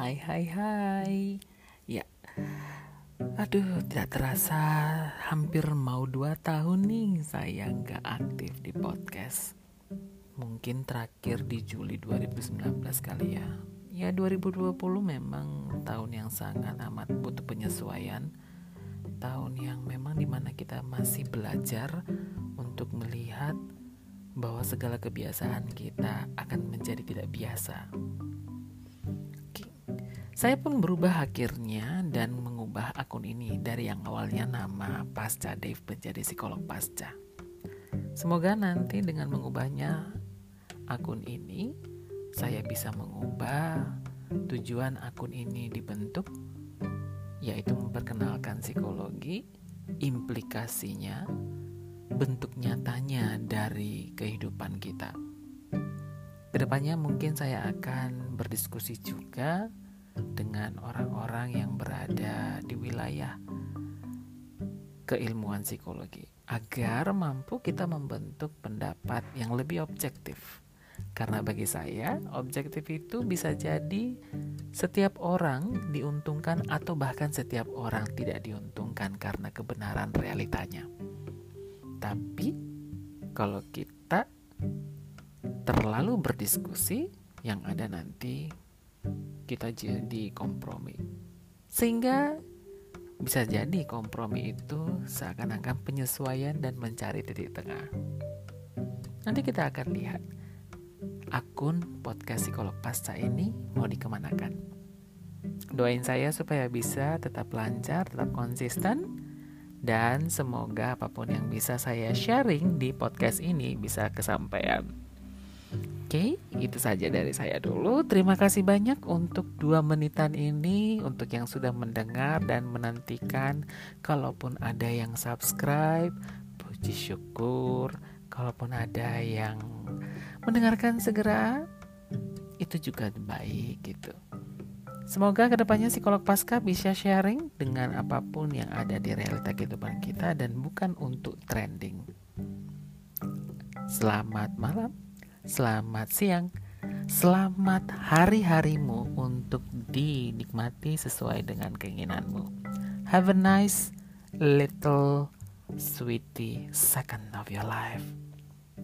Hai hai hai. Ya. Aduh tidak terasa Hampir mau dua tahun nih Saya nggak aktif di podcast. Mungkin terakhir di Juli 2019 kali ya. Ya 2020 memang tahun yang sangat amat butuh penyesuaian. Tahun yang memang di mana kita masih belajar Untuk melihat bahwa segala kebiasaan kita akan menjadi tidak biasa saya pun berubah akhirnya dan mengubah akun ini dari yang awalnya nama Pasca Dave menjadi psikolog pasca. Semoga nanti dengan mengubahnya akun ini, saya bisa mengubah tujuan akun ini dibentuk, yaitu memperkenalkan psikologi, implikasinya, bentuk nyatanya dari kehidupan kita. Ke depannya mungkin saya akan berdiskusi juga dengan orang-orang yang berada di wilayah keilmuan psikologi agar mampu kita membentuk pendapat yang lebih objektif. Karena bagi saya, objektif itu bisa jadi setiap orang diuntungkan atau bahkan setiap orang tidak diuntungkan karena kebenaran realitanya. Tapi kalau kita terlalu berdiskusi, yang ada nanti kita jadi kompromi. Sehingga bisa jadi kompromi itu seakan-akan penyesuaian dan mencari titik tengah. Nanti kita akan lihat akun podcast psikolog pasca ini mau dikemanakan. Doain saya supaya bisa tetap lancar, tetap konsisten, dan semoga apa pun yang bisa saya sharing di podcast ini bisa kesampaian. Oke, itu saja dari saya dulu. Terima kasih banyak untuk dua menitan ini, untuk yang sudah mendengar dan menantikan. Kalaupun ada yang subscribe, puji syukur. Kalaupun ada yang mendengarkan segera, itu juga baik gitu. Semoga ke depannya psikolog pasca bisa sharing dengan apa pun yang ada di realita kehidupan kita dan bukan untuk trending. Selamat malam. Selamat siang, selamat hari-harimu untuk dinikmati sesuai dengan keinginanmu. Have a nice little sweetie second of your life.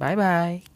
Bye bye.